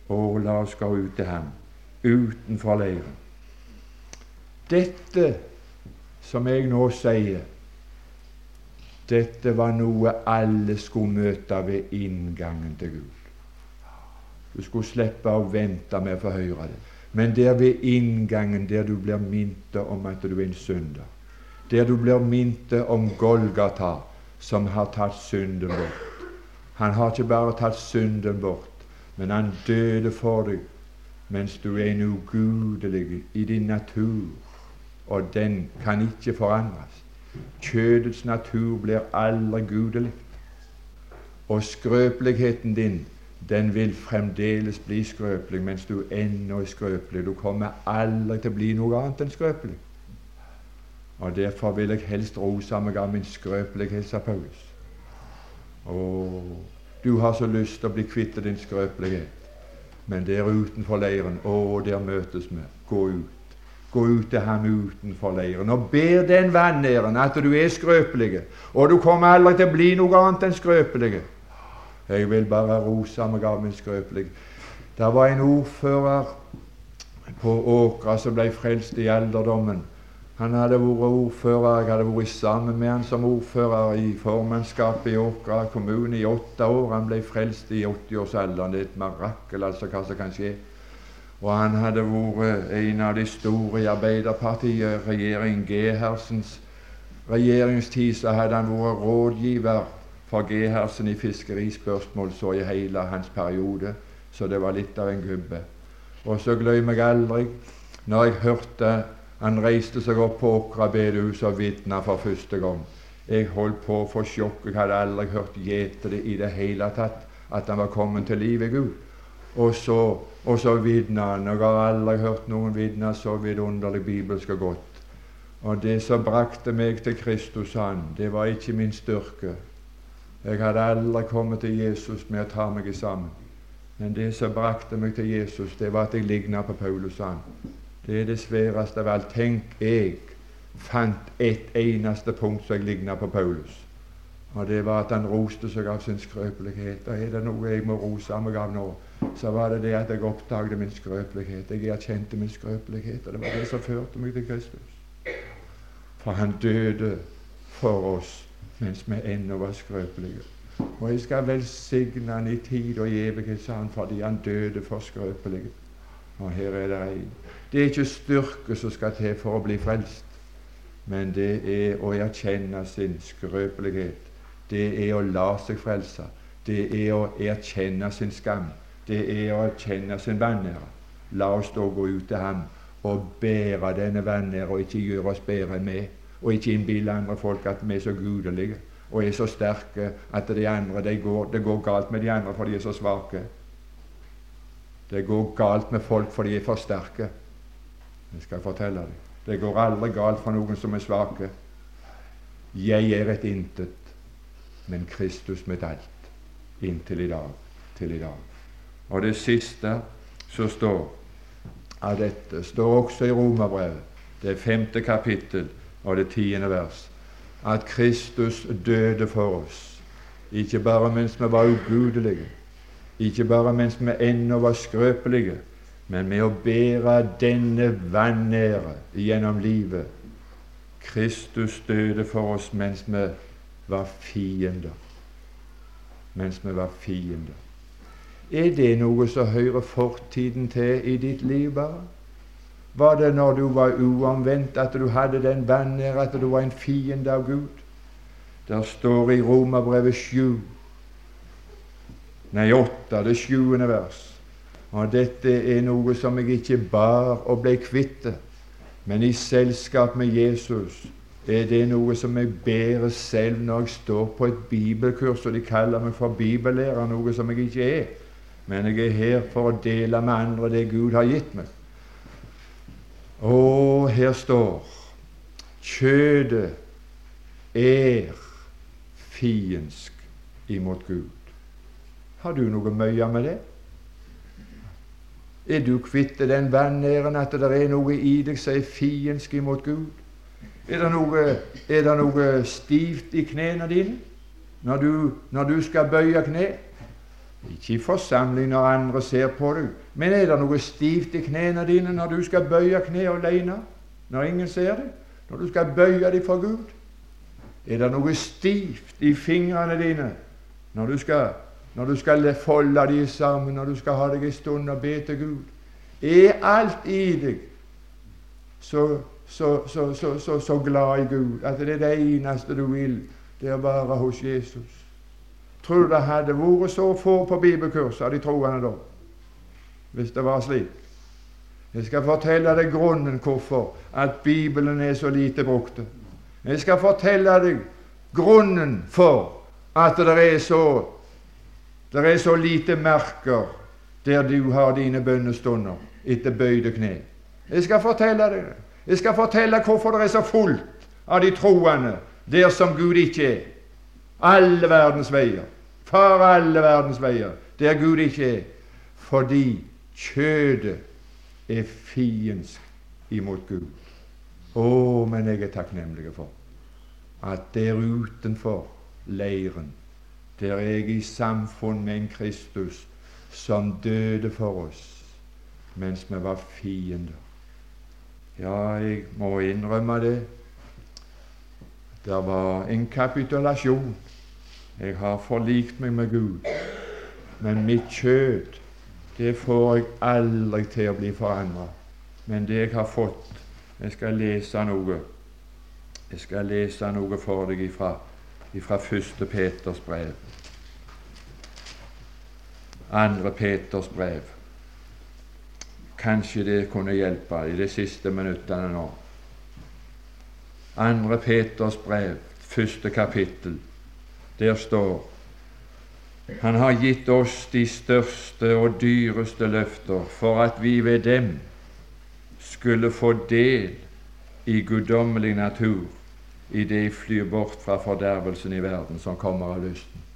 Å, la oss gå ut til ham, utenfor leiren. Dette som jeg nå sier, dette var noe alle skulle møte ved inngangen til Gud. Du skulle slippe å vente med å få høre det. Men der ved inngangen, der du blir minnet om at du er en synder, der du blir minnet om Golgata, som har tatt synden bort. Han har ikke bare tatt synden bort, men han døde for deg mens du er en ugudelig i din natur, og den kan ikke forandres. Kjødets natur blir aldri gudelig, og skrøpeligheten din den vil fremdeles bli skrøpelig mens du ennå er skrøpelig. Du kommer aldri til å bli noe annet enn skrøpelig. Og Derfor vil jeg helst rose meg av min skrøpelighet, sa Paulus. Og du har så lyst til å bli kvitt din skrøpelighet. Men der utenfor leiren, å, der møtes vi. Gå ut. Gå ut til ham utenfor leiren og ber den vanæren at du er skrøpelig. Og du kommer aldri til å bli noe annet enn skrøpelig. Jeg vil bare rose meg av min skrøpelighet. Det var en ordfører på Åkra som ble frelst i alderdommen. Han hadde vært ordfører, jeg hadde vært sammen med han som ordfører i formannskapet i Åkra kommune i åtte år. Han ble frelst i 80-årsalderen. Det er et mirakel, altså, hva som kan skje. Og han hadde vært en av de store i Arbeiderpartiet, regjeringen Gerhardsens regjeringstid, så hadde han vært rådgiver for Gerhardsen i fiskerispørsmål så i hele hans periode. Så det var litt av en gubbe. Og så glemmer jeg aldri når jeg hørte han reiste seg opp på Åkra bedehus og vitna for første gang. Jeg holdt på få sjokk. Jeg hadde aldri hørt gjete det i det hele tatt, at han var kommet til liv i Gud. Og så, og så vitna han. Jeg har aldri hørt noen vitne så vidunderlig bibelsk og godt. Og det som brakte meg til Kristus, han, det var ikke min styrke. Jeg hadde aldri kommet til Jesus med å ta meg sammen. Men det som brakte meg til Jesus, det var at jeg ligna på Paulus. han. Det er det sværeste av alt. Tenk, jeg fant et eneste punkt som jeg ligna på Paulus. Og det var at han roste seg av sin skrøpelighet. Og er det noe jeg må rose meg av nå, så var det det at jeg oppdaget min skrøpelighet. Jeg erkjente min skrøpelighet, og det var det som førte meg til Kristus. For han døde for oss mens vi ennå var skrøpelige. Og jeg skal velsigne han i tid og i evighet, sa han, fordi han døde for skrøpelige. Og her er det en det er ikke styrke som skal til for å bli frelst, men det er å erkjenne sin skrøpelighet. Det er å la seg frelse. Det er å erkjenne sin skam. Det er å erkjenne sin vanære. La oss da gå ut til ham og bære denne vanære, og ikke gjøre oss bedre enn vi, og ikke innbille andre folk at vi er så gudelige og er så sterke at de andre, de går, det går galt med de andre for de er så svake. Det går galt med folk for de er for sterke. Jeg skal fortelle deg. Det går aldri galt for noen som er svake. Jeg er et intet, men Kristus mitt alt, inntil i dag, til i dag. Og det siste som står av dette, står også i Romerbrevet, det femte kapittel og det tiende vers, at Kristus døde for oss, ikke bare mens vi var ugudelige, ikke bare mens vi ennå var skrøpelige, men med å bære denne vanære gjennom livet. Kristus døde for oss mens vi var fiender. Mens vi var fiender. Er det noe som hører fortiden til i ditt liv, bare? Var det når du var uomvendt at du hadde den vanære, at du var en fiende av Gud? Der står i Romerbrevet sju, nei åtte, det sjuende vers og dette er noe som jeg ikke bar og ble kvitt, men i selskap med Jesus er det noe som jeg bærer selv når jeg står på et bibelkurs, og de kaller meg for bibellærer, noe som jeg ikke er. Men jeg er her for å dele med andre det Gud har gitt meg. Og her står kjødet er fiendsk imot Gud. Har du noe møye med det? Er du kvitt den vanæren at det er noe i deg som er fiendsk imot Gud? Er det, noe, er det noe stivt i knærne dine når du, når du skal bøye kne? Ikke i forsamling når andre ser på deg, men er det noe stivt i knærne dine når du skal bøye kne alene? Når ingen ser deg? Når du skal bøye deg for Gud? Er det noe stivt i fingrene dine når du skal når du skal folde de sammen, når du skal ha deg en stund og be til Gud. Er alt i deg så, så, så, så, glad i Gud at det er det eneste du vil, det er å være hos Jesus? Tror du det hadde vært så få på bibelkurs av de troende da, hvis det var slik? Jeg skal fortelle deg grunnen hvorfor at Bibelen er så lite brukt. Jeg skal fortelle deg grunnen for at det er så det er så lite merker der du har dine bønnestunder etter bøyde kne. Jeg skal fortelle deg det. Jeg skal fortelle hvorfor det er så fullt av de troende der som Gud ikke er. Alle verdens veier. For alle verdens veier der Gud ikke er. Fordi kjødet er fiendsk imot Gud. Å, men jeg er takknemlig for at der utenfor leiren der er jeg i samfunn med en Kristus som døde for oss mens vi var fiender. Ja, jeg må innrømme det. Det var en kapitulasjon. Jeg har forlikt meg med Gud, men mitt kjød, det får jeg aldri til å bli forandra. Men det jeg har fått Jeg skal lese noe. Jeg skal lese noe for deg ifra, ifra første Peters brev. Andre Peters brev. Kanskje det kunne hjelpe i de siste minuttene nå. Andre Peters brev, første kapittel. Der står Han har gitt oss de største og dyreste løfter for at vi ved dem skulle få del i guddommelig natur i det flyr bort fra fordervelsen i verden som kommer av lysten.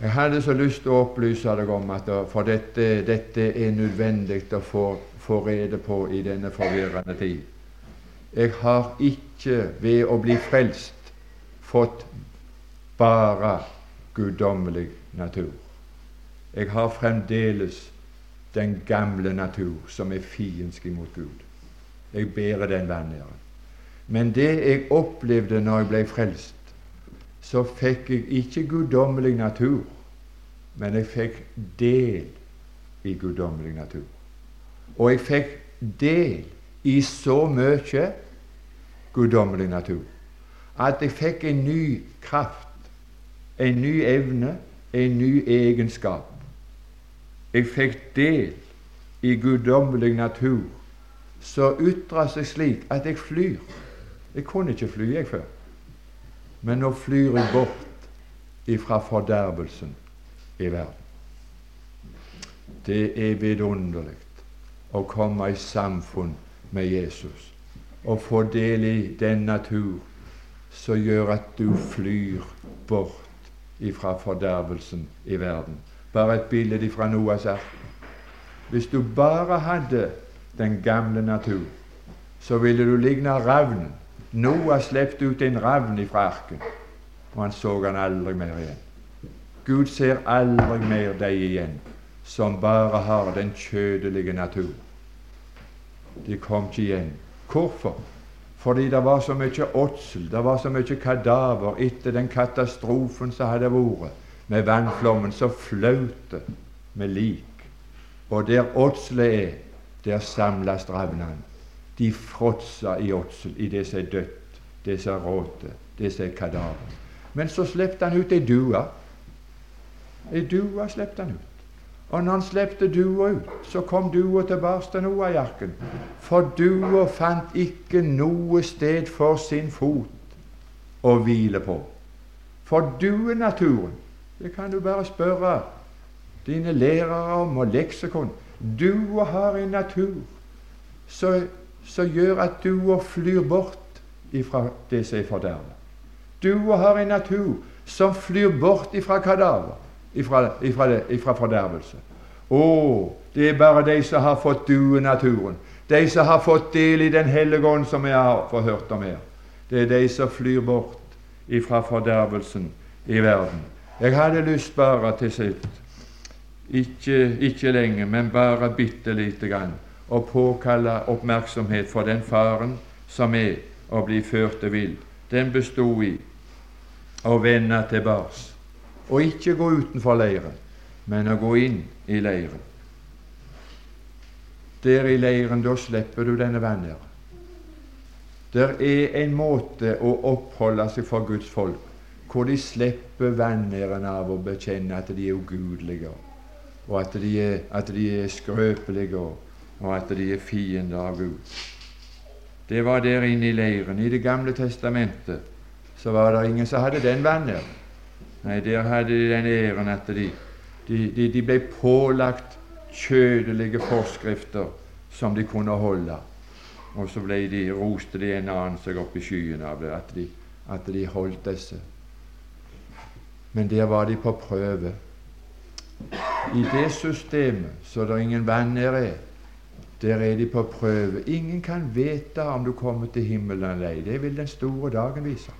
Jeg hadde så lyst til å opplyse deg om at for dette, dette er nødvendig å få, få rede på i denne forvirrende tid. Jeg har ikke ved å bli frelst fått bare guddommelig natur. Jeg har fremdeles den gamle natur som er fiendsk imot Gud. Jeg bærer den vanæren. Men det jeg opplevde når jeg ble frelst, så fikk jeg ikke guddommelig natur, men jeg fikk del i guddommelig natur. Og jeg fikk del i så mye guddommelig natur at jeg fikk en ny kraft, en ny evne, en ny egenskap. Jeg fikk del i guddommelig natur som ytra seg slik at jeg flyr. Jeg kunne ikke fly, jeg, før. Men nå flyr jeg bort ifra fordervelsen i verden. Det er vidunderlig å komme i samfunn med Jesus og få del i den natur som gjør at du flyr bort ifra fordervelsen i verden. Bare et bilde fra Noas ark. Hvis du bare hadde den gamle natur, så ville du ligne ravnen Noah slepte ut en ravn ifra arken, og han så han aldri mer igjen. Gud ser aldri mer deg igjen som bare har den kjødelige natur. De kom ikke igjen. Hvorfor? Fordi det var så mye åtsel, det var så mye kadaver etter den katastrofen som hadde vært. Med vannflommen så flaut med lik. Og der åtselet er, der samles ravnene. De fråtsa i åtsel, i det som er dødt, det som er råte, det som er kadaver. Men så slepte han ut ei due. Ei due slepte han ut. Og når han slepte dua ut, så kom dua tilbake til Noajakken. For dua fant ikke noe sted for sin fot å hvile på. For duenaturen, det kan du bare spørre dine lærere om og leksikon. Dua har en natur som gjør at dua flyr bort ifra det som er fordervet. Dua har en natur som flyr bort ifra kadaver ifra, ifra, det, ifra fordervelse. Å, det er bare de som har fått duenaturen, de som har fått del i Den hellige ånd, som jeg har forhørt om her. Det er de som flyr bort ifra fordervelsen i verden. Jeg hadde lyst bare til sitt, ikke, ikke lenge, men bare bitte lite grann, å påkalle oppmerksomhet for den faren som er å bli ført til vill. Den bestod i å vende tilbake og ikke gå utenfor leiren, men å gå inn i leiren. Der i leiren, da slipper du denne vanæren. Der er en måte å oppholde seg for Guds folk hvor de slipper vanæren av å bekjenne at de er ugudelige, og at de er, at de er skrøpelige, og at de er fiender av Gud. Det var der inne i leiren. I Det gamle testamentet så var det ingen som hadde den vanæren. Nei, der hadde de den æren at de, de, de, de ble pålagt kjødelige forskrifter som de kunne holde. Og så ble de, roste de en annen seg opp i skyen av det, at de, at de holdt disse. Men der var de på prøve. I det systemet så det ingen vanner er, der er de på prøve. Ingen kan vite om du kommer til himmelen eller ei. Det vil den store dagen vise.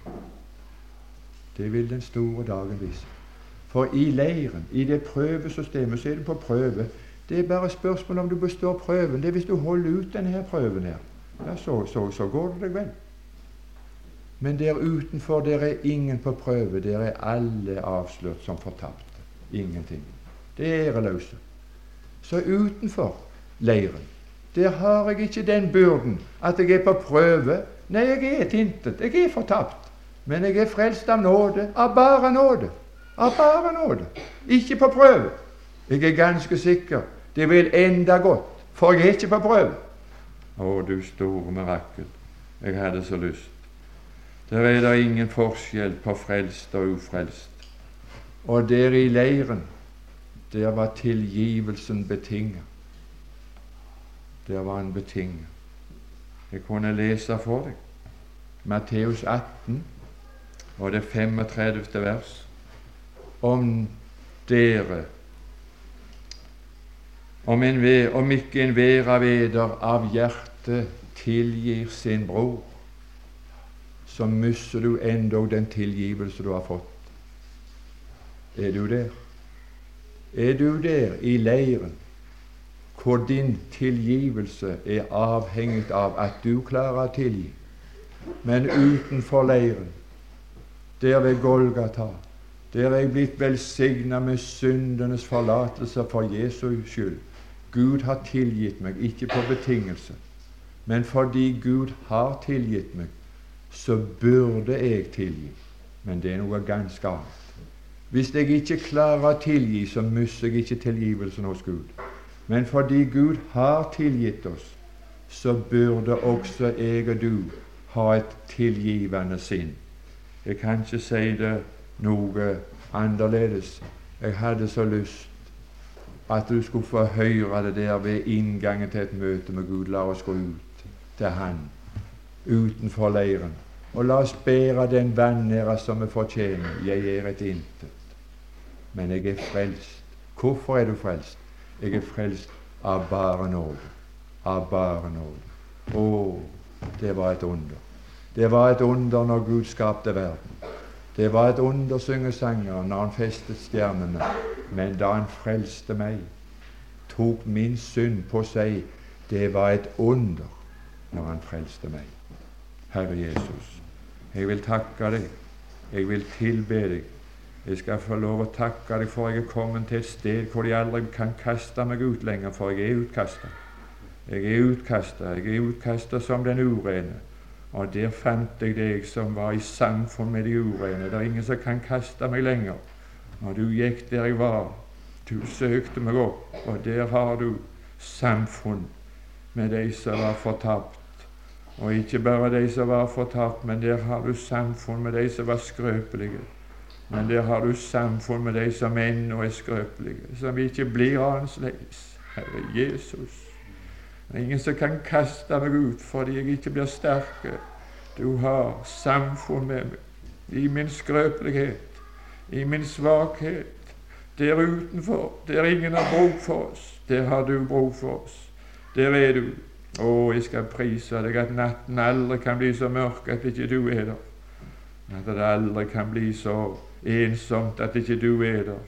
Det vil den store dagen vise. For i leiren, i det prøvesystemet, så er du på prøve. Det er bare spørsmål om du består prøven. Det er hvis du holder ut denne prøven her, ja, så, så, så går det deg vel. Men der utenfor der er ingen på prøve. Der er alle avslørt som fortapte. Ingenting. Det er æreløse. Så utenfor leiren, der har jeg ikke den byrden at jeg er på prøve. Nei, jeg er et intet. Jeg er fortapt. Men jeg er frelst av nåde, av bare nåde. Av bare nåde. Ikke på prøve. Jeg er ganske sikker det vil enda godt, for jeg er ikke på prøve. Å, du store mirakel. Jeg hadde så lyst. Der er det ingen forskjell på frelst og ufrelst. Og der i leiren, der var tilgivelsen betinget. Der var en betinget. Jeg kunne lese for deg Matteus 18, og det 35. vers, om dere om, en, om ikke en hver av eder av hjertet tilgir sin bror, så mister du endog den tilgivelse du har fått. Er du der? Er du der i leiren hvor din tilgivelse er avhengig av at du klarer å tilgi, men utenfor leiren der ved Golgata, der er jeg blitt velsigna med syndenes forlatelse for Jesu skyld. Gud har tilgitt meg, ikke på betingelse, men fordi Gud har tilgitt meg, så burde jeg tilgi. Men det er noe ganske annet. Hvis jeg ikke klarer å tilgi, så mister jeg ikke tilgivelsen hos Gud. Men fordi Gud har tilgitt oss, så burde også jeg og du ha et tilgivende sinn. Jeg kan ikke si det noe annerledes. Jeg hadde så lyst at du skulle få høre det der ved inngangen til et møte med Gud. La oss gå ut til Han utenfor leiren. Og la oss bære den vanæra som vi fortjener. Jeg er et intet, men jeg er frelst. Hvorfor er du frelst? Jeg er frelst av bare nåde. Av bare nåde. Å, det var et under. Det var et under når Gud skapte verden. Det var et under, synger sangeren, når han festet stjernene. Men da han frelste meg, tok min synd på seg. Det var et under når han frelste meg. Herre Jesus, jeg vil takke deg. Jeg vil tilbe deg. Jeg skal få lov å takke deg for jeg er kommet til et sted hvor de aldri kan kaste meg ut lenger, for jeg er utkasta. Jeg er utkasta. Jeg er utkasta som den urene. Og der fant jeg deg som var i samfunn med de urene. Det er ingen som kan kaste meg lenger. Og du gikk der jeg var. Du søkte meg opp, og der har du samfunn med de som var fortapt. Og ikke bare de som var fortapt, men der har du samfunn med de som var skrøpelige. Men der har du samfunn med de som ennå er skrøpelige, som ikke blir annerledes. Herre Jesus. Det er ingen som kan kaste meg ut fordi jeg ikke blir sterk. Du har samfunn med meg i min skrøpelighet, i min svakhet. Der utenfor, der ingen har bruk for oss, der har du bruk for oss. Der er du. Å, jeg skal prise deg at natten aldri kan bli så mørk at ikke du er der. At det aldri kan bli så ensomt at ikke du er der.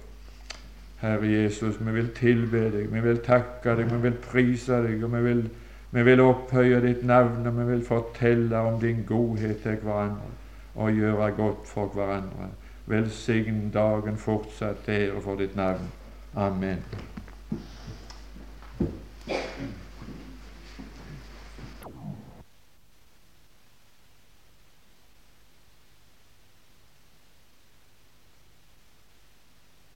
Herre Jesus, vi vil tilbe deg, vi vil takke deg, vi vil prise deg, og vi vil, vi vil opphøye ditt navn, og vi vil fortelle om din godhet til hverandre og gjøre godt for hverandre. Velsign dagen fortsatt til ære for ditt navn. Amen.